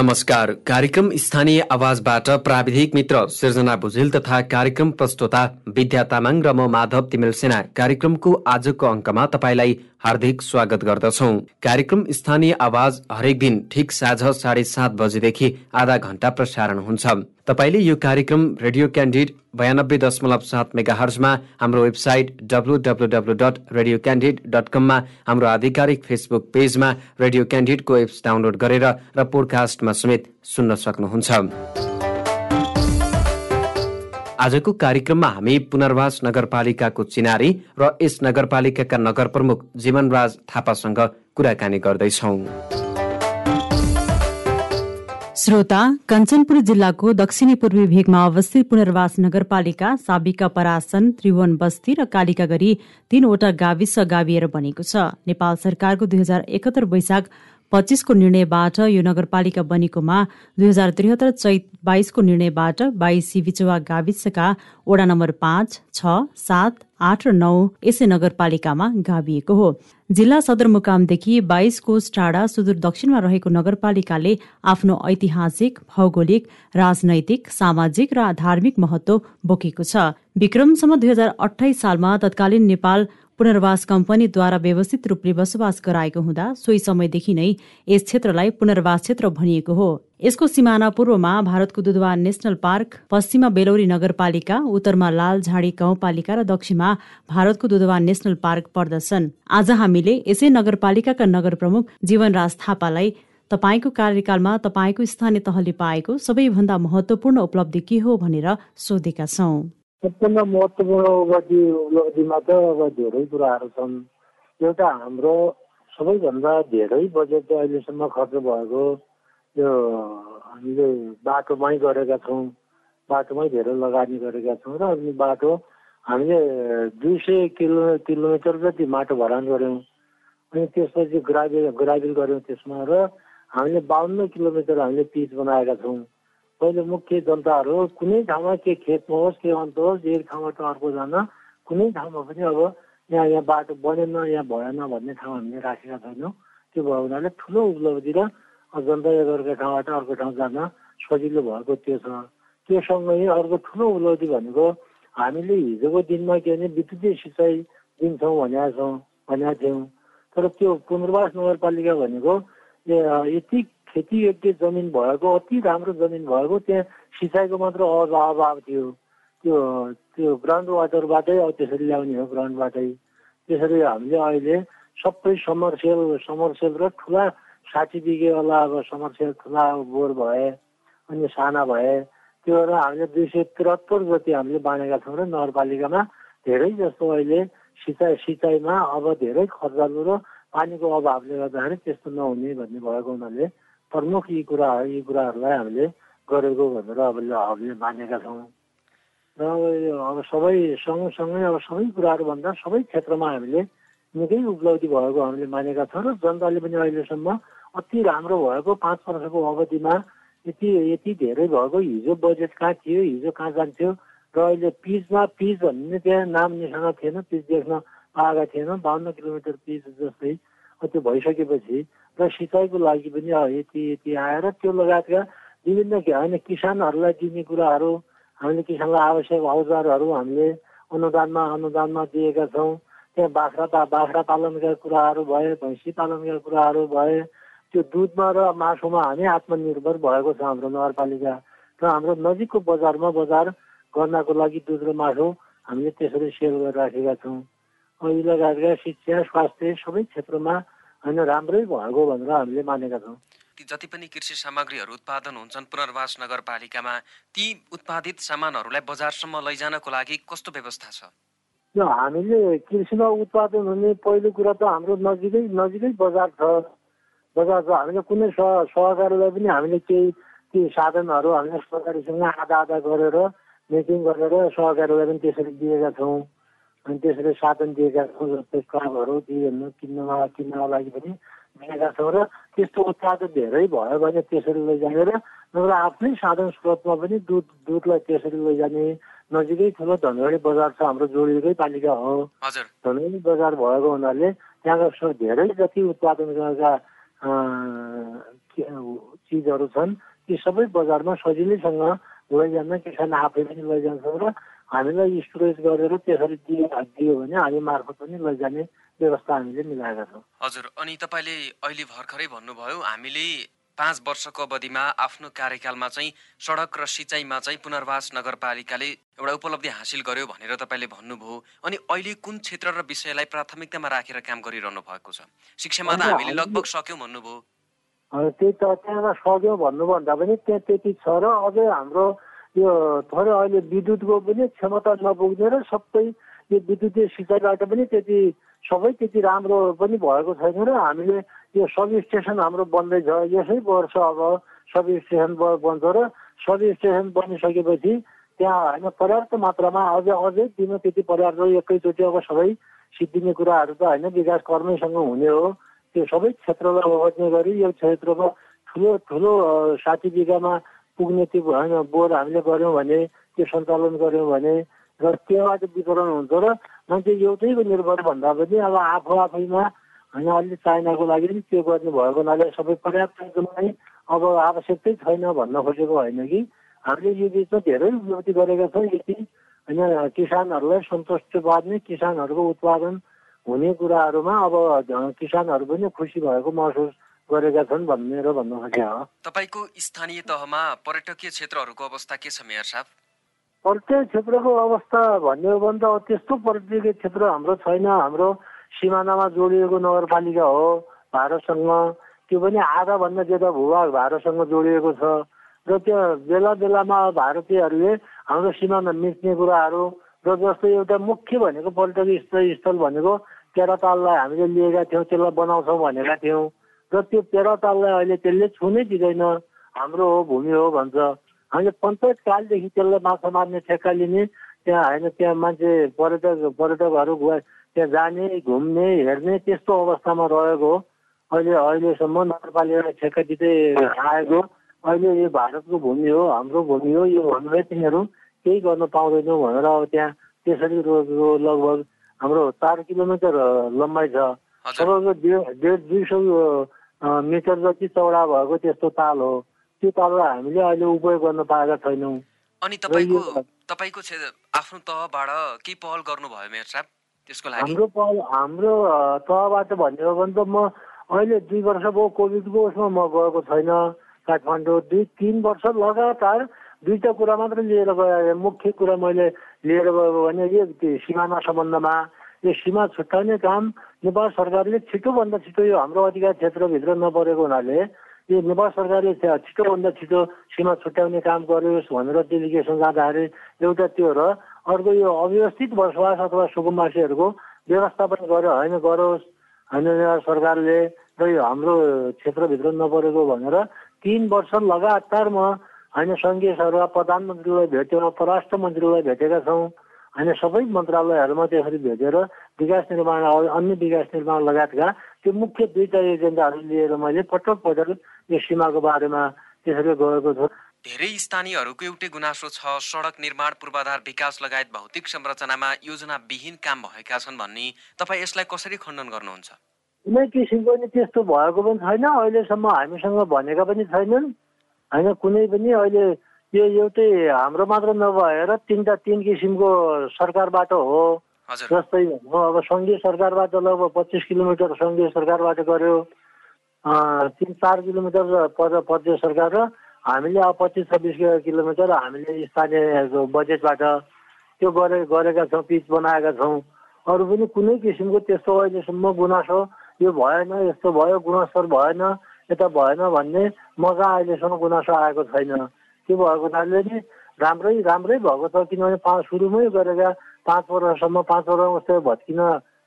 नमस्कार। कार्यक्रम स्थानीय आवाजबाट प्राविधिक मित्र सृजना भुजेल तथा कार्यक्रम प्रस्तुता विद्या तामाङ र म माधव तिमेल सेना। कार्यक्रमको आजको अङ्कमा तपाईँलाई हार्दिक स्वागत गर्दछौ। कार्यक्रम स्थानीय आवाज हरेक दिन ठिक साँझ साढे सात बजेदेखि आधा घण्टा प्रसारण हुन्छ। तपाईँले यो कार्यक्रम रेडियो क्यान्डिड बयानब्बे दशमलव सात मेगा हर्जमा हाम्रो website W W W dot Radio Candid dot कममा हाम्रो आधिकारिक फेसबुक पेजमा रेडियो क्यान्डिडको एप्स डाउनलोड गरेर र पोडकास्टमा समेत सुन्न सक्नुहुन्छ। आजको कार्यक्रममा हामी पुनर्वास नगरपालिकाको चिनारी र यस नगरपालिकाका नगर प्रमुख जीवनराज थापासँग कुराकानी गर्दैछौँ। श्रोता कञ्चनपुर जिल्लाको दक्षिणी पूर्वी भेगमा अवस्थित पुनर्वास नगरपालिका साबिका परासन त्रिभुवन बस्ती र कालिका गरी तीनवटा गाविस गाविएर बनेको छ। नेपाल सरकारको दुई हजार एकहत्तर वैशाख पच्चिसको निर्णयबाट यो नगरपालिका बनेकोमा दुई हजार त्रिहत्तर चैत बाइसको निर्णयबाट बाइस बिचुवा गाविसका वडा नम्बर पाँच छ सात आठ र नौ यसै नगरपालिकामा गाभिएको हो। जिल्ला सदरमुकामदेखि बाइस कोष टाढा सुदूर दक्षिणमा रहेको नगरपालिकाले आफ्नो ऐतिहासिक भौगोलिक राजनैतिक सामाजिक र धार्मिक महत्व बोकेको छ। विक्रमसम्म दुई हजार अठाइस सालमा तत्कालीन नेपाल पुनर्वास कम्पनीद्वारा व्यवस्थित रूपले बसोबास गराएको हुँदा सोही समयदेखि नै यस क्षेत्रलाई पुनर्वास क्षेत्र भनिएको हो। यसको सिमाना पूर्वमा भारतको दुधवा नेशनल पार्क पश्चिममा बेलौरी नगरपालिका उत्तरमा लाल झाडी गाउँपालिका र दक्षिणमा भारतको दुधवा नेशनल पार्क पर्दछन्। आज हामीले यसै नगरपालिकाका नगर प्रमुख जीवनराज थापालाई तपाईँको कार्यकालमा तपाईँको स्थानीय तहले पाएको सबैभन्दा महत्वपूर्ण उपलब्धि के हो भनेर सोधेका छौँ। सबभन्दा महत्त्वपूर्ण उपलब्धि उपलब्धिमा त अब धेरै कुराहरू छन्। एउटा हाम्रो सबैभन्दा धेरै बजेट अहिलेसम्म खर्च भएको यो हामीले बाटोमै गरेका छौँ बाटोमै धेरै लगानी गरेका छौँ र अनि बाटो हामीले दुई सय किलो किलोमिटर जति माटो भरान गऱ्यौँ अनि त्यसपछि ग्राभिल ग्राभिल गऱ्यौँ त्यसमा र हामीले बाहन्न किलोमिटर हामीले पिच बनाएका छौँ। पहिले मुख्य जनताहरू कुनै ठाउँमा के खेतमा होस् के अन्त होस् एक ठाउँबाट अर्को जान कुनै ठाउँमा पनि अब यहाँ यहाँ बाटो बनेन यहाँ भएन भन्ने ठाउँ हामीले राखेका छैनौँ। त्यो भयो हुनाले ठुलो उपलब्धि र जनता एकअर्को ठाउँबाट अर्को ठाउँ जान सजिलो भएको त्यो छ। त्योसँगै अर्को ठुलो उपलब्धि भनेको हामीले हिजोको दिनमा के भने विद्युतीय सिँचाइ दिन्छौँ भनेका छौँ भनेका थियौँ। तर त्यो पुनर्वास नगरपालिका भनेको यति खेतीयोग्य जमिन भएको अति राम्रो जमिन भएको त्यहाँ सिँचाइको मात्र अभाव थियो। त्यो त्यो ग्राउन्ड वाटरबाटै अब त्यसरी ल्याउने हो ग्राउन्डबाटै त्यसरी हामीले अहिले सबै समरसेल समरसेल र ठुला साठी बिघेवाला अब समरसेल ठुला बोर भए अनि साना भए त्यो र हामीले दुई सय त्रिहत्तर जति हामीले बाँडेका छौँ र नगरपालिकामा धेरै जस्तो अहिले सिँचाइ सिँचाइमा अब धेरै खर्चालु र पानीको अभावले गर्दाखेरि त्यस्तो नहुने भन्ने भएको हुनाले प्रमुख यी कुरा यी कुराहरूलाई हामीले गरेको भनेर अब हामीले मानेका छौँ। र अब अब सबै सँगसँगै अब सबै कुराहरू भन्दा सबै क्षेत्रमा हामीले निकै उपलब्धि भएको हामीले मानेका छौँ र जनताले पनि अहिलेसम्म अति राम्रो भएको पाँच वर्षको अवधिमा यति यति धेरै भएको हिजो बजेट कहाँ थियो हिजो कहाँ जान्थ्यो र अहिले पिचमा पिच भन्ने त्यहाँ नाम निशाना थिएन पिच देख्न पाएका थिएन। बाहन्न किलोमिटर पिच जस्तै त्यो भइसकेपछि र सिँचाइको लागि पनि यति यति आएर त्यो लगायतका विभिन्न होइन किसानहरूलाई दिने कुराहरू हामीले किसानलाई आवश्यक औजारहरू हामीले अनुदानमा अनुदानमा दिएका छौँ। त्यहाँ बाख्रा पा बाख्रा पालनका कुराहरू भए भैँसी पालनका कुराहरू भए त्यो दुधमा र मासुमा हामी आत्मनिर्भर भएको छ हाम्रो नगरपालिका। र हाम्रो नजिकको बजारमा बजार गर्नको लागि दुध र मासु हामीले त्यसरी सेल गरिराखेका छौँ। यी लगायतका शिक्षा स्वास्थ्य सबै क्षेत्रमा होइन राम्रै भएको भनेर हामीले मानेका छौँ। जति पनि कृषि सामग्रीहरू उत्पादन हुन्छन् पुनर्वास नगरपालिकामा ती उत्पादित सामानहरूलाई बजारसम्म लैजानको लागि कस्तो व्यवस्था छ? हामीले कृषिमा उत्पादन हुने पहिलो कुरा त हाम्रो नजिकै नजिकै बजार छ। बजार छ हामीले कुनै सहकारीलाई पनि हामीले केही ती साधनहरू हामीले सहकारीसँग आधा आधा गरेर मिटिङ गरेर सहकारीलाई पनि त्यसरी दिएका छौँ। अनि त्यसरी साधन दिएका छौँ जस्तै क्लबहरू बिउहरू किन्नमा किन्नको लागि पनि दिएका छौँ र त्यस्तो उत्पादन धेरै भयो भने त्यसरी लैजाने र नत्र आफ्नै साधन स्रोतमा पनि दुध दुधलाई त्यसरी लैजाने नजिकै ठुलो धनगढी बजार छ हाम्रो जोडिएकै पालिका हो। धनगढी बजार भएको हुनाले त्यहाँका धेरै जति उत्पादन गरेका चिजहरू छन् ती सबै बजारमा सजिलैसँग लैजान किसान आफै पनि लैजान्छ र हामीलाई स्टोरेज गरेर त्यसरी दियो दियो भने हामी मार्फत पनि लैजाने व्यवस्था हामीले मिलाएका छौँ। हजुर अनि तपाईँले अहिले भर्खरै भन्नुभयो हामीले पाँच वर्षको अवधिमा आफ्नो कार्यकालमा चाहिँ सडक र सिँचाइमा चाहिँ पुनर्वास नगरपालिकाले एउटा उपलब्धि हासिल गर्यो भनेर तपाईँले भन्नुभयो। अनि अहिले कुन क्षेत्र र विषयलाई प्राथमिकतामा राखेर काम गरिरहनु भएको छ? शिक्षामा त हामीले लगभग सक्यौँ भन्नुभयो। त्यही त त्यहाँबाट सक्यौँ भन्नुभन्दा पनि त्यहाँ त्यति छ र अझै हाम्रो यो थोरै अहिले विद्युतको पनि क्षमता नपुग्ने र सबै यो विद्युतीय सिँचाइबाट पनि त्यति सबै त्यति राम्रो पनि भएको छैन र हामीले यो सब स्टेसन हाम्रो बन्दैछ। यसै वर्ष अब सब स्टेसन बन्छ र सब स्टेसन बनिसकेपछि त्यहाँ होइन पर्याप्त मात्रामा अझै अझै दिन त्यति पर्याप्त एकैचोटि अब सबै सिद्धिने कुराहरू त होइन विकास कर्मैसँग हुने हो। त्यो सबै क्षेत्रलाई ओगट्ने गरी यो क्षेत्रको ठुलो ठुलो साठी बिघामा पुग्ने त्यो होइन बोर हामीले गऱ्यौँ भने त्यो सञ्चालन गऱ्यौँ भने र त्यहाँबाट वितरण हुन्छ र मान्छे एउटैको निर्भर भन्दा पनि अब आफू आफैमा होइन अलि चाइनाको लागि पनि त्यो गर्ने भएको हुनाले सबै पर्याप्त एकदमै अब आवश्यकै छैन भन्न खोजेको होइन कि। हामीले यो बिचमा धेरै उपलब्धि गरेका छौँ यति होइन किसानहरूलाई सन्तुष्ट पार्ने किसानहरूको उत्पादन हुने कुराहरूमा अब किसानहरू पनि खुसी भएको महसुस गरेका छन् भन्न खोजे हो तपाईँको स्थानीय तहमा पर्यटकीय क्षेत्रहरूको अवस्था के छ मेयर साहब? पर्यटक क्षेत्रको अवस्था भन्ने हो भने त त्यस्तो पर्यटकीय क्षेत्र हाम्रो छैन। हाम्रो सिमानामा जोडिएको नगरपालिका हो भारतसँग। त्यो पनि आधाभन्दा ज्यादा भूभाग भारतसँग जोडिएको छ। र त्यो बेला बेलामा भारतीयहरूले हाम्रो सिमाना मिच्ने कुराहरू र जस्तो एउटा मुख्य भनेको पर्यटकीय स्थल भनेको पेराताललाई हामीले लिएका थियौँ त्यसलाई बनाउँछौँ भनेका थियौँ। र त्यो पेराताललाई अहिले त्यसले छुनै दिँदैन हाम्रो हो भूमि हो भन्छ हामीले पञ्चायत कालदेखि त्यसलाई माछा मार्ने ठेक्का लिने त्यहाँ होइन त्यहाँ मान्छे पर्यटक पर्यटकहरू त्यहाँ जाने घुम्ने हेर्ने त्यस्तो अवस्थामा रहेको अहिले अहिलेसम्म नगरपालिकाले ठेक्का दिँदै आएको अहिले यो भारतको भूमि हो हाम्रो भूमि हो यो भनेर तिनीहरू केही गर्न पाउँदैनौँ भनेर अब त्यहाँ त्यसरी लगभग हाम्रो चार किलोमिटर लम्बाइ छ तपाईँको डेढ दुई सौ मिटर जति चौडा भएको त्यस्तो ताल हो। त्यो ताललाई हामीले अहिले उपयोग गर्न पाएका छैनौँ। अनि तपाईँको तपाईँको आफ्नो तहबाट के पहल गर्नुभयो मेयर साहब? त्यसको लागि। हाम्रो पहल हाम्रो तहबाट भन्ने हो भने त म अहिले दुई वर्ष भयो कोभिडको उसमा म गएको छैन। काठमाडौँ दुई तिन वर्ष लगातार दुईवटा कुरा मात्रै लिएर गएँ। मुख्य कुरा मैले लिएर गएको भने यो सिमाना सम्बन्धमा यो सीमा छुट्याउने काम नेपाल सरकारले छिटोभन्दा छिटो यो हाम्रो अधिकार क्षेत्रभित्र नपरेको हुनाले यो नेपाल सरकारले छिटोभन्दा छिटो सीमा छुट्याउने काम गरोस् भनेर डेलिगेसन जाँदाखेरि एउटा त्यो र अर्को यो अव्यवस्थित बसोबास अथवा सुकुम्बासीहरूको व्यवस्थापन गर्यो होइन गरोस् होइन सरकारले र यो हाम्रो क्षेत्रभित्र नपरेको भनेर तिन वर्ष लगातार म होइन सङ्घीय सरकार प्रधानमन्त्रीलाई भेट्यो परराष्ट्र मन्त्रीलाई भेटेका छौँ। होइन सबै मन्त्रालयहरूमा त्यसरी भेटेर विकास निर्माण अन्य विकास निर्माण लगायतका त्यो मुख्य दुईवटा एजेन्डाहरू लिएर मैले पटक पटक यो सीमाको बारेमा त्यसरी गएको छु। धेरै स्थानीयहरूको एउटै गुनासो छ सडक निर्माण पूर्वाधार विकास लगायत भौतिक संरचनामा योजना विहीन काम भएका छन् भन्ने। तपाईँ यसलाई कसरी खण्डन गर्नुहुन्छ? कुनै किसिमको नि त्यस्तो भएको पनि छैन। अहिलेसम्म हामीसँग भनेका पनि छैनन्। होइन कुनै पनि अहिले यो एउटै हाम्रो मात्र नभएर तिनवटा तिन किसिमको सरकारबाट हो। जस्तै अब सङ्घीय सरकारबाट लगभग पच्चिस किलोमिटर सङ्घीय सरकारबाट गऱ्यो। तिन चार किलोमिटर प्रदेश सरकार र हामीले अब पच्चिस छब्बिस किलोमिटर हामीले स्थानीय बजेटबाट त्यो गरे गरेका छौँ पिच बनाएका छौँ। अरू पनि कुनै किसिमको त्यस्तो अहिलेसम्म गुनासो यो भएन यस्तो भयो गुणस्तर भएन यता भएन भन्ने मजा अहिलेसम्म गुनासो आएको छैन। त्यो भएको हुनाले नि राम्रै राम्रै भएको छ किनभने पाँच सुरुमै गरेका पाँच वर्षसम्म पाँच वर्ष जस्तै भत्किन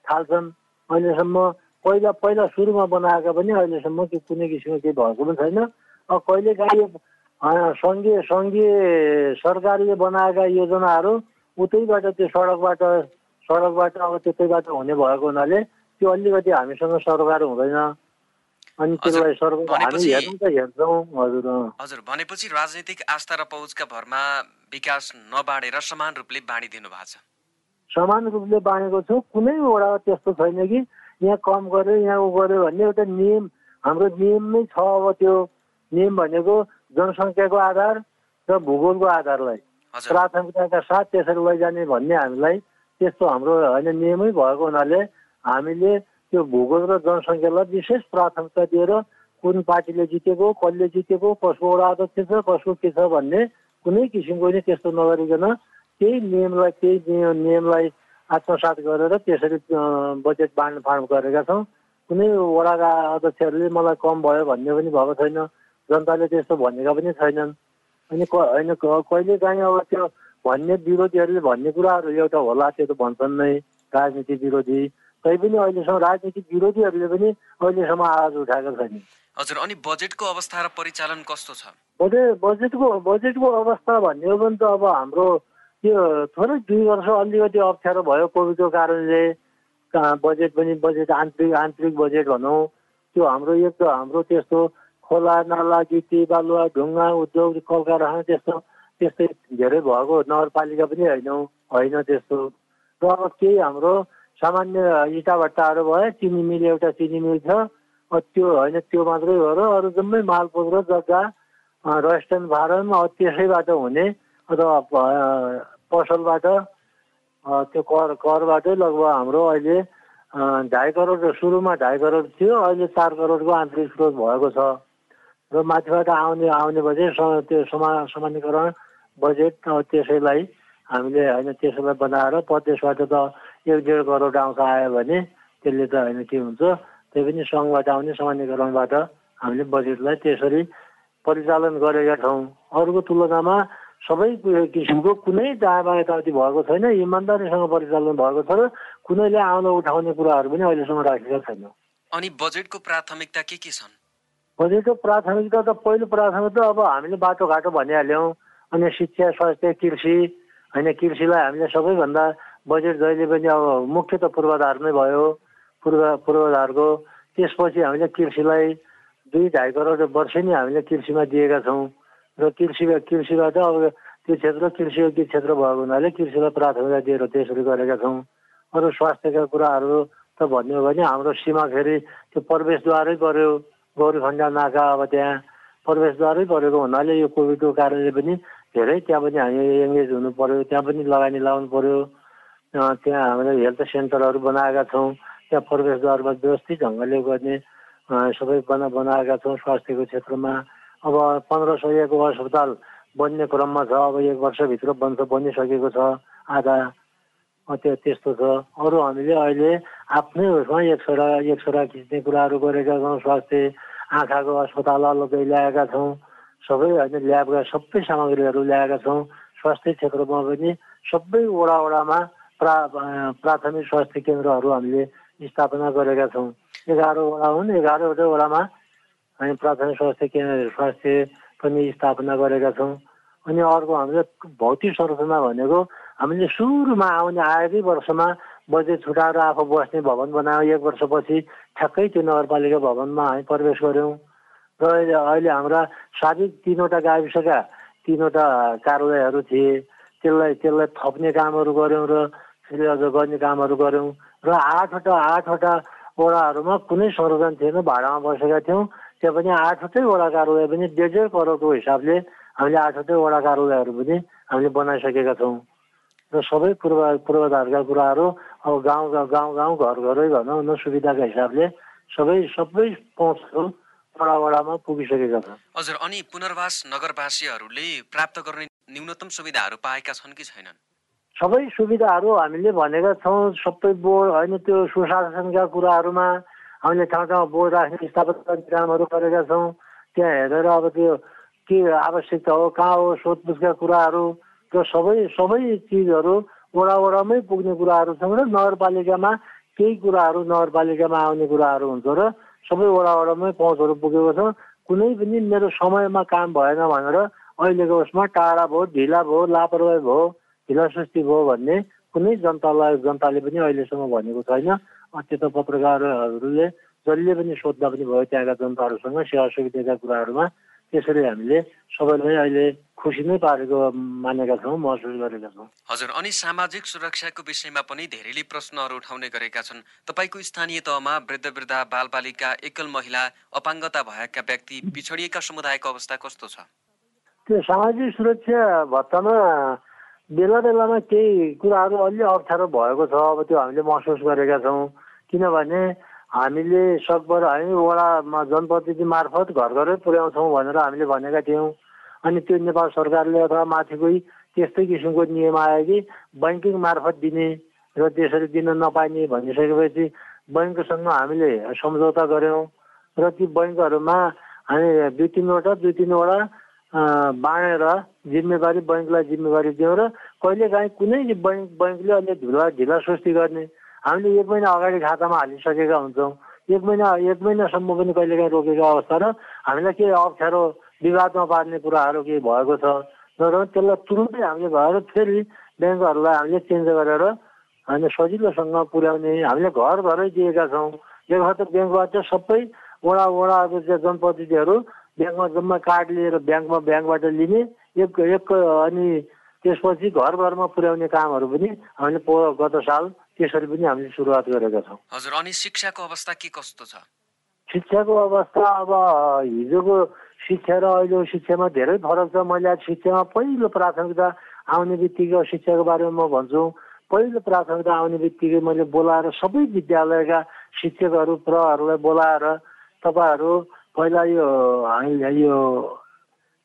थाल्छन्। अहिलेसम्म पहिला पहिला सुरुमा बनाएका पनि अहिलेसम्म कुनै किसिमको केही भएको पनि छैन। कहिले काहीँ सङ्घीय सङ्घीय सरकारले बनाएका योजनाहरू उतैबाट त्यो सडकबाट सडकबाट अब त्यतैबाट हुने भएको हुनाले त्यो अलिकति हामीसँग सरकार हुँदैन। अनि त्यसलाई हामी हेर्नु त हेर्छौँ हजुर हजुर भनेपछि राजनीतिक आस्था र पहुँचका भरमा विकास नबाँडेर समान रूपले बाँडिदिनु भएको छ। समान रूपले बाँडेको छु कुनै वडा त्यस्तो छैन कि यहाँ कम गर्यो यहाँ उ गर्यो भन्ने एउटा नियम हाम्रो नियम नै छ अब त्यो नियम भनेको जनसङ्ख्याको आधार र भूगोलको आधारलाई। प्राथमिकताका साथ त्यसरी लैजाने भन्ने हामीलाई त्यस्तो हाम्रो होइन नियमै भएको हुनाले हामीले त्यो भूगोल र जनसङ्ख्यालाई विशेष प्राथमिकता दिएर कुन पार्टीले जितेको कसले जितेको कसको वडा अध्यक्ष छ कसको के छ भन्ने कुनै किसिमको नै त्यस्तो नगरिकन त्यही नियमलाई त्यही नियमलाई आत्मसात गरेर त्यसरी बजेट बाँडफाँड गरेका छौँ। कुनै वडाका अध्यक्षहरूले मलाई कम भयो भन्ने पनि भएको छैन। जनताले त्यस्तो भनेका पनि छैनन्। अनि होइन कहिले काहीँ अब त्यो भन्ने विरोधीहरूले भन्ने कुराहरू एउटा होला त्यो त भन्छन् नै। राजनीति विरोधी तैपनि अहिलेसम्म राजनीतिक विरोधीहरूले पनि अहिलेसम्म आवाज उठाएको छैन हजुर अनि बजेटको अवस्था र परिचालन कस्तो छ? बजेट बजेटको बजेटको अवस्था भन्ने हो भने त अब हाम्रो त्यो थोरै दुई वर्ष अलिकति अप्ठ्यारो भयो कोभिडको कारणले। बजेट पनि बजेट आन्तरिक आन्तरिक बजेट भनौँ। त्यो हाम्रो एक त हाम्रो त्यस्तो खोला नाला गिटी बालुवा ढुङ्गा उद्योग कल कारखाना त्यस्तो त्यस्तै धेरै भएको नगरपालिका पनि होइनौँ होइन त्यस्तो। र अब केही हाम्रो सामान्य इटाभट्टाहरू भयो चिनी मिल एउटा चिनी मिल छ। त्यो होइन त्यो मात्रै हो र अरू जम्मै मालपोत र जग्गा रेस्टुरेन्ट फारम त्यसैबाट हुने अथवा पसलबाट त्यो कर करबाटै लगभग हाम्रो अहिले ढाई करोड सुरुमा ढाई करोड थियो अहिले चार करोडको आन्तरिक स्रोत भएको छ। र माथिबाट आउने आउने बजेट त्यो समा सामान्यकरण बजेट त्यसैलाई हामीले होइन त्यसैलाई बनाएर प्रदेशबाट त एक डेढ करोड आउँछ आयो भने त्यसले त होइन के हुन्छ त्यही पनि सङ्घबाट आउने सामान्यकरणबाट हामीले बजेटलाई त्यसरी परिचालन गरेका छौँ। अरूको तुलनामा सबै किसिमको कुनै दायाँ यताउति भएको छैन इमान्दारीसँग परिचालन भएको छ र कुनैले आउन उठाउने कुराहरू पनि अहिलेसम्म राखेका छैन। अनि बजेटको प्राथमिकता के के छन्? बजेटको प्राथमिकता त पहिलो प्राथमिकता अब हामीले बाटोघाटो भनिहाल्यौँ। अनि शिक्षा स्वास्थ्य कृषि होइन कृषिलाई हामीले सबैभन्दा बजेट जहिले पनि अब मुख्य त पूर्वाधार नै भयो। पूर्व पूर्वाधारको त्यसपछि हामीले कृषिलाई दुई ढाई करोड वर्ष नै हामीले कृषिमा दिएका छौँ। र कृषि कृषिबाट अब त्यो क्षेत्र कृषि क्षेत्र भएको हुनाले कृषिलाई प्राथमिकता दिएर त्यसरी गरेका छौँ। अरू स्वास्थ्यका कुराहरू त भन्यो भने हाम्रो सीमा फेरि त्यो प्रवेशद्वारै पऱ्यो गौरीखण्ड नाका अब त्यहाँ प्रवेशद्वारै परेको हुनाले यो कोभिडको कारणले पनि धेरै त्यहाँ पनि हामी एङ्गेज हुनु पऱ्यो त्यहाँ पनि लगानी लाउनु पऱ्यो त्यहाँ हामीले हेल्थ सेन्टरहरू बनाएका छौँ। त्यहाँ प्रवेशद्वारमा व्यवस्थित ढङ्गले गर्ने सबै बना बनाएका छौँ स्वास्थ्यको क्षेत्रमा। अब पन्ध्र सयको अस्पताल बन्ने क्रममा छ अब एक वर्षभित्र बन्छ बनिसकेको छ आधा त्यो त्यस्तो छ। अरू हामीले अहिले आफ्नै उसमा एक सरा एक सरा खिच्ने कुराहरू गरेका छौँ स्वास्थ्य आँखाको अस्पताल अलग्गै ल्याएका छौँ। सबै होइन ल्याबका सबै सामग्रीहरू ल्याएका छौँ। स्वास्थ्य क्षेत्रमा पनि सबै वडा वडामा प्रा प्राथमिक स्वास्थ्य केन्द्रहरू हामीले स्थापना गरेका छौँ। एघार वडा हुन्। एघारवटै वडामा हामी प्राथमिक स्वास्थ्य केन्द्र स्वास्थ्य पनि स्थापना गरेका छौँ। अनि अर्को हामीले भौतिक संरचना भनेको हामीले सुरुमा आउने आएकै वर्षमा बजेट छुटाएर आफू बस्ने भवन बनायौँ। एक वर्षपछि ठ्याक्कै त्यो नगरपालिका भवनमा हामी प्रवेश गऱ्यौँ। र अहिले हाम्रा साबिक तिनवटा गाविसका तिनवटा कार्यालयहरू थिए। त्यसलाई त्यसलाई थप्ने कामहरू गऱ्यौँ र फेरि अझ गर्ने कामहरू गऱ्यौँ र आठवटा आठवटा वडाहरूमा कुनै संरचना थिएन भाडामा बसेका थियौँ। त्यहाँ पनि आठवटै वडा कार्यालय पनि डेढ डेढ करोडको हिसाबले हामीले आठवटै वडा कार्यालयहरू पनि हामीले बनाइसकेका छौँ। र सबै पूर्व पूर्वाधारका कुराहरू अब गाउँ गाउँ गाउँ घर घरै भनौँ न सुविधाको हिसाबले सबै सबै पहुँचहरू वडा वडामा पुगिसकेका छन् हजुर अनि पुनर्वास नगरवासीहरूले प्राप्त गर्ने न्यूनतम सुविधाहरू पाएका छन् कि छैनन्? सबै सुविधाहरू हामीले भनेका छौँ सबै बोर्ड होइन त्यो सुशासनका कुराहरूमा हामीले ठाउँ ठाउँ बोर्ड राख्ने स्थापना कामहरू गरेका छौँ। त्यहाँ हेरेर अब त्यो के आवश्यकता हो कहाँ हो सोधपुछका कुराहरू त्यो सबै सबै चिजहरू वडा वडामै पुग्ने कुराहरू छन् र नगरपालिकामा केही कुराहरू नगरपालिकामा आउने कुराहरू हुन्छ र सबै वडा वडामै पहुँचहरू पुगेको छ। कुनै पनि मेरो समयमा काम भएन भनेर अहिलेको उसमा टाढा भयो ढिला भयो लापरवाही भयो ढिला सुस्ती भयो भन्ने कुनै जनतालाई जनताले पनि अहिलेसम्म भनेको छैन। त्यो त पत्रकारहरूले जसले पनि सोद्धा पनि भयो त्यहाँका जनताहरूसँग सेवा सुविधाका कुराहरूमा त्यसरी हामीले सबैलाई अहिले खुसी नै पारेको मानेका छौँ महसुस गरेका छौँ। हजुर अनि सामाजिक सुरक्षाको विषयमा पनि धेरैले प्रश्नहरू उठाउने गरेका छन्। तपाईँको स्थानीय तहमा वृद्ध वृद्ध बालबालिका एकल महिला अपाङ्गता भएका व्यक्ति पिछडिएका समुदायको अवस्था कस्तो छ? त्यो सामाजिक सुरक्षा भत्तामा बेला बेलामा केही कुराहरू अलि अप्ठ्यारो भएको छ। अब त्यो हामीले महसुस गरेका छौँ। किनभने हामीले सकभर हामी वडामा जनप्रतिनिधि मार्फत घर घरै पुर्याउँछौँ भनेर हामीले भनेका थियौँ। अनि त्यो नेपाल सरकारले अथवा माथिकै त्यस्तै किसिमको नियम आयो कि ब्याङ्किङ मार्फत दिने र त्यसरी दिन नपाइने भनिसकेपछि बैङ्कसँग हामीले सम्झौता गऱ्यौँ। र ती बैङ्कहरूमा हामी दुई तिनवटा दुई तिनवटा बाँडेर जिम्मेवारी बैङ्कलाई जिम्मेवारी दियौँ र कहिलेकाहीँ कुनै बैङ्क बैङ्कले अहिले ढिला ढिला सुस्ती गर्ने। हामीले एक महिना अगाडि खातामा हालिसकेका हुन्छौँ। एक महिना एक महिनासम्म पनि कहिलेकाहीँ रोकेको अवस्था र हामीलाई केही अप्ठ्यारो विवादमा पार्ने कुराहरू केही भएको छ। र त्यसलाई तुरुन्तै हामीले भएर फेरि ब्याङ्कहरूलाई हामीले चेन्ज गरेर हामीले सजिलोसँग पुर्याउने हामीले घर घरै दिएका छौँ। त ब्याङ्कबाट सबै वडा वडाको जनप्रतिनिधिहरू ब्याङ्कमा जम्मा कार्ड लिएर ब्याङ्कमा ब्याङ्कबाट लिने एक एक अनि त्यसपछि घर घरमा पुर्याउने कामहरू पनि हामीले गत साल त्यसरी पनि हामीले सुरुवात गरेका छौँ। हजुर अनि शिक्षाको अवस्था के कस्तो छ? शिक्षाको अवस्था अब हिजोको शिक्षा र अहिलेको शिक्षामा धेरै फरक छ। मैले आज शिक्षामा पहिलो प्राथमिकता आउने बित्तिकै शिक्षाको बारेमा म भन्छु। पहिलो प्राथमिकता आउने बित्तिकै मैले बोलाएर सबै विद्यालयका शिक्षकहरू प्रहरूलाई बोलाएर तपाईँहरू पहिला यो यो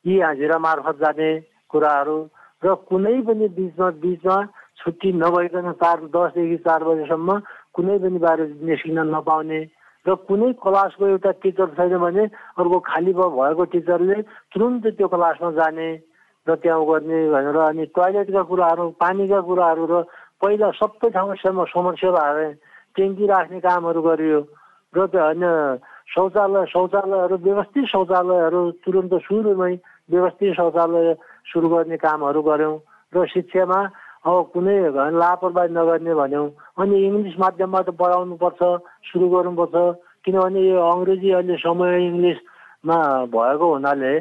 यी हाजिरा मार्फत जाने कुराहरू र कुनै पनि बिचमा बिचमा छुट्टी नभइकन चार दसदेखि चार बजीसम्म कुनै पनि बाहिर निस्किन नपाउने र कुनै क्लासको एउटा टिचर छैन भने अर्को खाली भएको टिचरले तुरुन्त त्यो क्लासमा जाने र त्यहाँ गर्ने भनेर अनि टोयलेटका कुराहरू पानीका कुराहरू र पहिला सबै ठाउँमा समस्या भए ट्याङ्की राख्ने कामहरू गरियो। र त्यो होइन शौचालय शौचालयहरू व्यवस्थित शौचालयहरू तुरन्त सुरुमै व्यवस्थित शौचालय सुरु गर्ने कामहरू गऱ्यौँ र शिक्षामा अब कुनै लापरवाही नगर्ने भन्यौँ अनि इङ्ग्लिस माध्यमबाट पढाउनुपर्छ सुरु गर्नुपर्छ किनभने यो अङ्ग्रेजी अहिले समय इङ्ग्लिसमा भएको हुनाले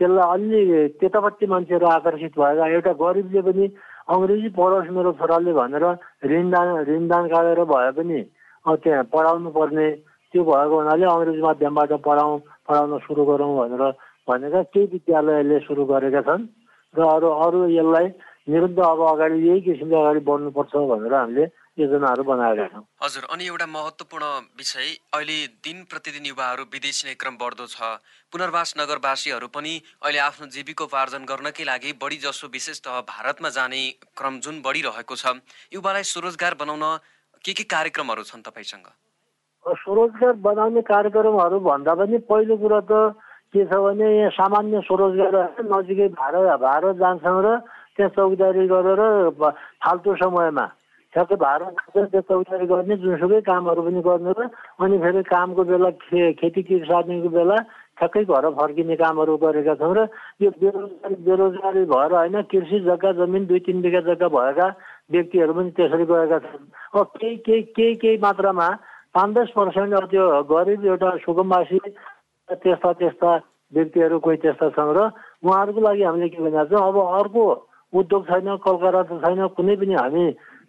त्यसलाई अलि त्यतापट्टि मान्छेहरू आकर्षित भएर एउटा गरिबले पनि अङ्ग्रेजी पढाओस् मेरो छोराले भनेर ऋणदान ऋणदान काटेर भए पनि त्यहाँ पढाउनु पर्ने त्यो भएको हुनाले अङ्ग्रेजी माध्यमबाट पढाउँ पढाउन सुरु गरौँ भनेर भनेका केही विद्यालयले सुरु गरेका छन् र अरू अरू यसलाई निरुद्ध अब अगाडि यही किसिमले अगाडि बढ्नुपर्छ भनेर हामीले योजनाहरू बनाएका छौँ। हजुर अनि एउटा महत्त्वपूर्ण विषय अहिले दिन प्रतिदिन युवाहरू विदेश नै क्रम बढ्दो छ। पुनर्वास नगरवासीहरू पनि अहिले आफ्नो जीविकोपार्जन गर्नकै लागि बढी जसो विशेषतः भारतमा जाने क्रम जुन बढिरहेको छ युवालाई स्वरोजगार बनाउन के के कार्यक्रमहरू छन् तपाईँसँग? स्वरोजगार बनाउने कार्यक्रमहरू भन्दा पनि पहिलो कुरो त के छ भने यहाँ सामान्य स्वरोजगार नजिकै भारत भारत जान्छौँ र त्यहाँ चौकीदारी गरेर फाल्तु समयमा ठ्याक्कै भारत त्यो चौकीदारी गर्ने जुनसुकै कामहरू पनि गर्ने र अनि फेरि कामको बेला खे खेती किसानीको बेला ठ्याक्कै घर फर्किने कामहरू गरेका छौँ र यो बेरोजगारी बेरोजगारी भएर होइन कृषि जग्गा जमिन दुई तिन बिघा जग्गा भएका व्यक्तिहरू पनि त्यसरी गएका छन्। अब केही केही केही केही मात्रामा पाँच दस पर्सेन्ट त्यो गरिब एउटा सुगमवासी त्यस्ता त्यस्ता व्यक्तिहरू कोही त्यस्ता छन् र उहाँहरूको लागि हामीले के भनिरहेको छौँ अब अर्को उद्योग छैन कलकारखाना छैन कुनै पनि हामी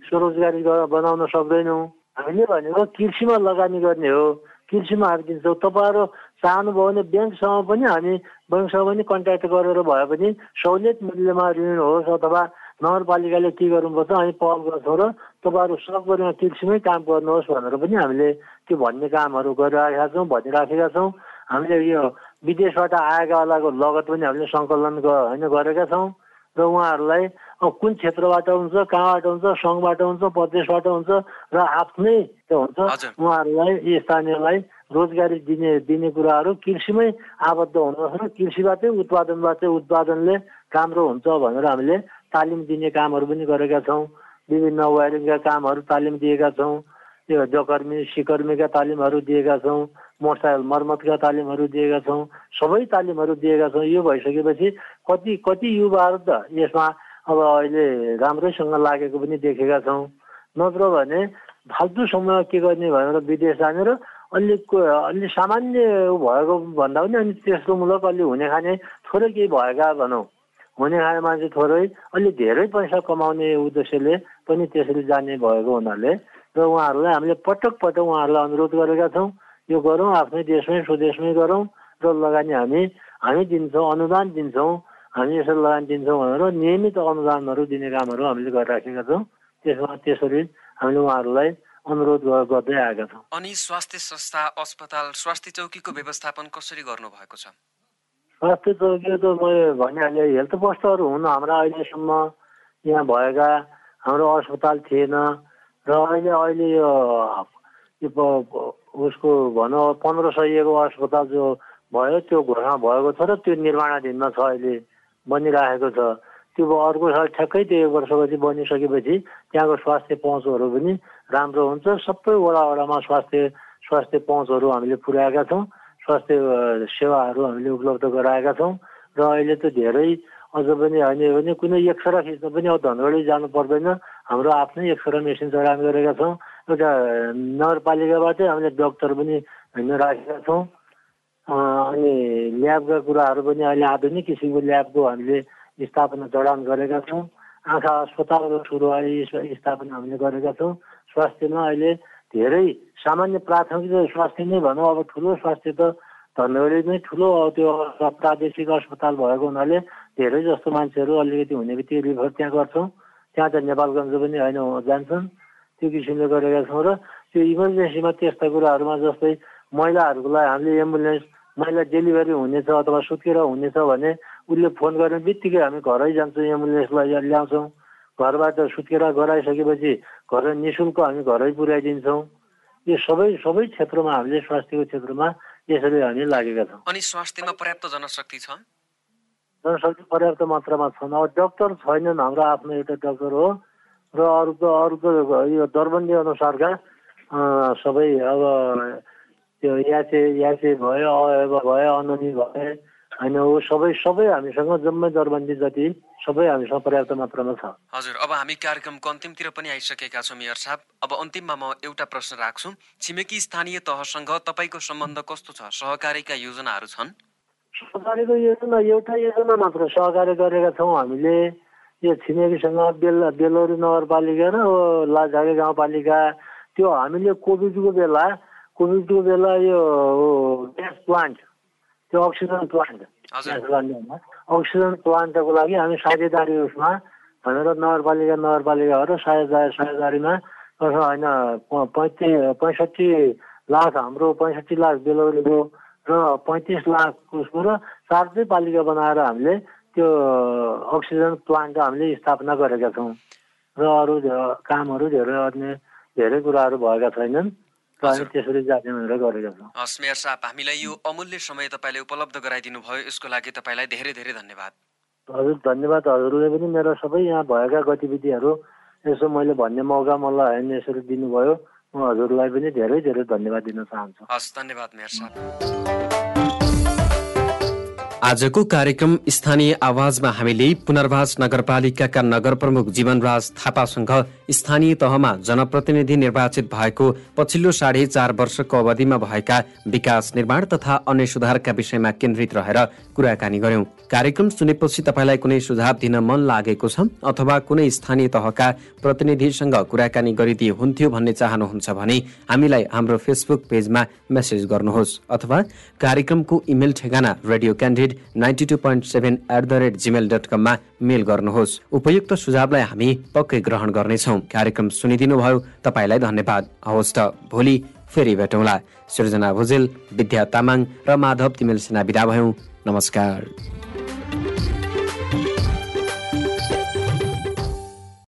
स्वरोजगारी बनाउन सक्दैनौँ। हामीले भनेको कृषिमा लगानी गर्ने हो कृषिमा हारिदिन्छौँ तपाईँहरू चाहनुभयो भने ब्याङ्कसँग पनि हामी ब्याङ्कसँग पनि कन्ट्याक्ट गरेर भए पनि सहुलियत मूल्यमा ऋण होस् अथवा नगरपालिकाले के गर्नुपर्छ हामी पहल गर्छौँ र तपाईँहरू सकभरिमा कृषिमै काम गर्नुहोस् भनेर पनि हामीले त्यो भन्ने कामहरू गरिराखेका छौँ भनिराखेका छौँ। हामीले यो विदेशबाट आएकावालाको लगत पनि हामीले सङ्कलन होइन गरेका छौँ। र उहाँहरूलाई कुन क्षेत्रबाट हुन्छ कहाँबाट हुन्छ सङ्घबाट हुन्छ प्रदेशबाट हुन्छ र आफ्नै हुन्छ उहाँहरूलाई स्थानीयलाई रोजगारी दिने दिने कुराहरू कृषिमै आबद्ध हुनुहोस् र कृषिबाटै उत्पादनबाट उत्पादनले राम्रो हुन्छ भनेर हामीले तालिम दिने कामहरू पनि गरेका छौँ। विभिन्न वायरिङका कामहरू तालिम दिएका छौँ। त्यो जकर्मी सिकर्मीका तालिमहरू दिएका छौँ। मोटरसाइकल मर्मतका तालिमहरू दिएका छौँ। सबै तालिमहरू दिएका छौँ। यो भइसकेपछि कति कति युवाहरू त यसमा अब अहिले राम्रैसँग लागेको पनि देखेका छौँ। नत्र भने फाल्तु समय के गर्ने भनेर विदेश जाने र अलिक अलि सामान्य भएको भन्दा पनि अनि तेस्रो मुलक अलि हुने खाने थोरै केही भएका भनौँ। हुने खाने मान्छे थोरै अलि धेरै पैसा कमाउने उद्देश्यले पनि त्यसरी जाने भएको हुनाले र उहाँहरूलाई हामीले पटक पटक उहाँहरूलाई अनुरोध गरेका छौँ यो गरौँ आफ्नै देशमै स्वदेशमै गरौँ र लगानी हामी हामी दिन्छौँ अनुदान दिन्छौँ हामी यसरी लगानी दिन्छौँ भनेर नियमित अनुदानहरू दिने कामहरू हामीले गरिराखेका छौँ। त्यसमा त्यसरी हामीले उहाँहरूलाई अनुरोध गर्दै आएका छौँ। अनि स्वास्थ्य संस्था अस्पताल स्वास्थ्य चौकीको व्यवस्थापन कसरी गर्नु भएको छ? स्वास्थ्य त मैले भनिहालेँ हेल्थ पोस्टहरू हुन् हाम्रा अहिलेसम्म यहाँ भएका हाम्रो अस्पताल थिएन र अहिले अहिले यो उसको भनौँ पन्ध्र सयको अस्पताल जो भयो त्यो घोषणा भएको छ र त्यो निर्माणाधीनमा छ अहिले बनिराखेको छ। त्यो अर्को साल ठ्याक्कै त्यो वर्षपछि बनिसकेपछि त्यहाँको स्वास्थ्य पहुँचहरू पनि राम्रो हुन्छ। सबै वडा वडामा स्वास्थ्य स्वास्थ्य पहुँचहरू हामीले पुर्याएका छौँ। स्वास्थ्य सेवाहरू हामीले उपलब्ध गराएका छौँ र अहिले त धेरै अझ पनि होइन भने कुनै एक्सरा खिच्न पनि अब धनगढी जानु पर्दैन। हाम्रो आफ्नै एक्सरा मेसिन चलान गरेका छौँ। एउटा नगरपालिकाबाटै हामीले डक्टर पनि होइन राखेका छौँ। अनि ल्याबका कुराहरू पनि अहिले आधुनिक किसिमको ल्याबको हामीले स्थापना जडान गरेका छौँ। आँखा अस्पतालको सुरुवारी स्थापना हामीले गरेका छौँ। स्वास्थ्यमा अहिले धेरै सामान्य प्राथमिक स्वास्थ्य नै भनौँ। अब ठुलो स्वास्थ्य त धनगढी नै ठुलो त्यो प्रादेशिक अस्पताल भएको हुनाले धेरै जस्तो मान्छेहरू अलिकति हुने बित्तिकै रिफर त्यहाँ गर्छौँ। त्यहाँ त नेपालगञ्ज पनि होइन जान्छन्। त्यो किसिमले गरेका छौँ र त्यो इमर्जेन्सीमा त्यस्ता कुराहरूमा जस्तै महिलाहरूको लागि हामीले एम्बुलेन्स महिला डेलिभरी हुनेछ अथवा सुत्केर हुनेछ भने उसले फोन गर्ने बित्तिकै हामी घरै जान्छौँ एम्बुलेन्सलाई ल्याउँछौँ। घरबाट सुत्केर गराइसकेपछि घर नि शुल्क हामी घरै पुर्याइदिन्छौँ। यो सबै सबै क्षेत्रमा हामीले स्वास्थ्यको क्षेत्रमा यसरी हामी लागेका छौँ। अनि स्वास्थ्यमा पर्याप्त जनशक्ति छ? जनशक्ति पर्याप्त मात्रामा छन् अब डक्टर छैनन् हाम्रो आफ्नो एउटा डक्टर हो। र अरूको अरूको यो दरबन्दी अनुसारका सबै अब त्यो याचे याचे भयो भयो अननी भए होइन ऊ सबै सबै हामीसँग जम्मै दरबन्दी जति सबै हामीसँग पर्याप्त मात्रामा छ। हजुर अब हामी कार्यक्रमको अन्तिमतिर पनि आइसकेका छौँ मेयर साहब। अब अन्तिममा म एउटा प्रश्न राख्छु। छिमेकी स्थानीय तहसँग तपाईँको सम्बन्ध कस्तो छ? सहकारीका योजनाहरू छन्? सहकारीको योजना एउटा योजना मात्र सहकारी गरेका छौँ हामीले। यो छिमेकीसँग बेल बेलोरी नगरपालिका र लाझागे गाउँपालिका त्यो हामीले कोभिडको बेला कोभिडको बेला यो ग्यास प्लान्ट त्यो अक्सिजन प्लान्ट अक्सिजन प्लान्टको लागि हामी साझेदारी उसमा भनेर नगरपालिका नगरपालिकाहरू साझेदारी साझेदारीमा होइन पैँतिस पैँसठी लाख हाम्रो पैँसठी लाख बेलौरीको र पैँतिस लाख उसको र चार पालिका बनाएर हामीले त्यो अक्सिजन प्लान्ट हामीले स्थापना गरेका छौँ र अरू कामहरू धेरै अन्य धेरै कुराहरू भएका छैनन् हस् मेयर साहब हामीलाई यो अमूल्य समय तपाईँले उपलब्ध गराइदिनु भयो। यसको लागि तपाईँलाई धेरै धेरै धन्यवाद। हजुर धन्यवाद हजुरले पनि मेरो सबै यहाँ भएका गतिविधिहरू यसो मैले भन्ने मौका मलाई होइन यसरी दिनुभयो। म हजुरलाई पनि धेरै धेरै धन्यवाद दिन चाहन्छु। हस् धन्यवाद मेयर साहब। आजको कार्यक्रम स्थानीय आवाजमा हामीले पुनर्वास नगरपालिकाका नगर प्रमुख जीवनराज थापासँग स्थानीय तहमा जनप्रतिनिधि निर्वाचित भएको पछिल्लो साढे चार वर्षको अवधिमा भएका विकास निर्माण तथा अन्य सुधारका विषयमा केन्द्रित रहेर कुराकानी गर्यौं कार्यक्रम सुनेपछि तपाईँलाई कुनै सुझाव दिन मन लागेको छ? अथवा कुनै स्थानीय तहका प्रतिनिधिसँग कुराकानी गरिदिए हुन्थ्यो भन्ने चाहनुहुन्छ भने हामीलाई हाम्रो फेसबुक पेजमा मेसेज गर्नुहोस्। अथवा कार्यक्रमको इमेल ठेगाना Radio Candid ninety two point seven eight the rate Gmail dot कममा मेल गर्नुहोस्। उपयुक्त सुझावलाई हामी पक्कै ग्रहण गर्नेछौ। कार्यक्रम सुनिदिनु भयो तपाईँलाई धन्यवाद। हवस् त भोलि फेरि भेटौँला। सृजना भुजेल विद्या तामाङ र माधव तिमेल सेना विदा भयौँ। नमस्कार।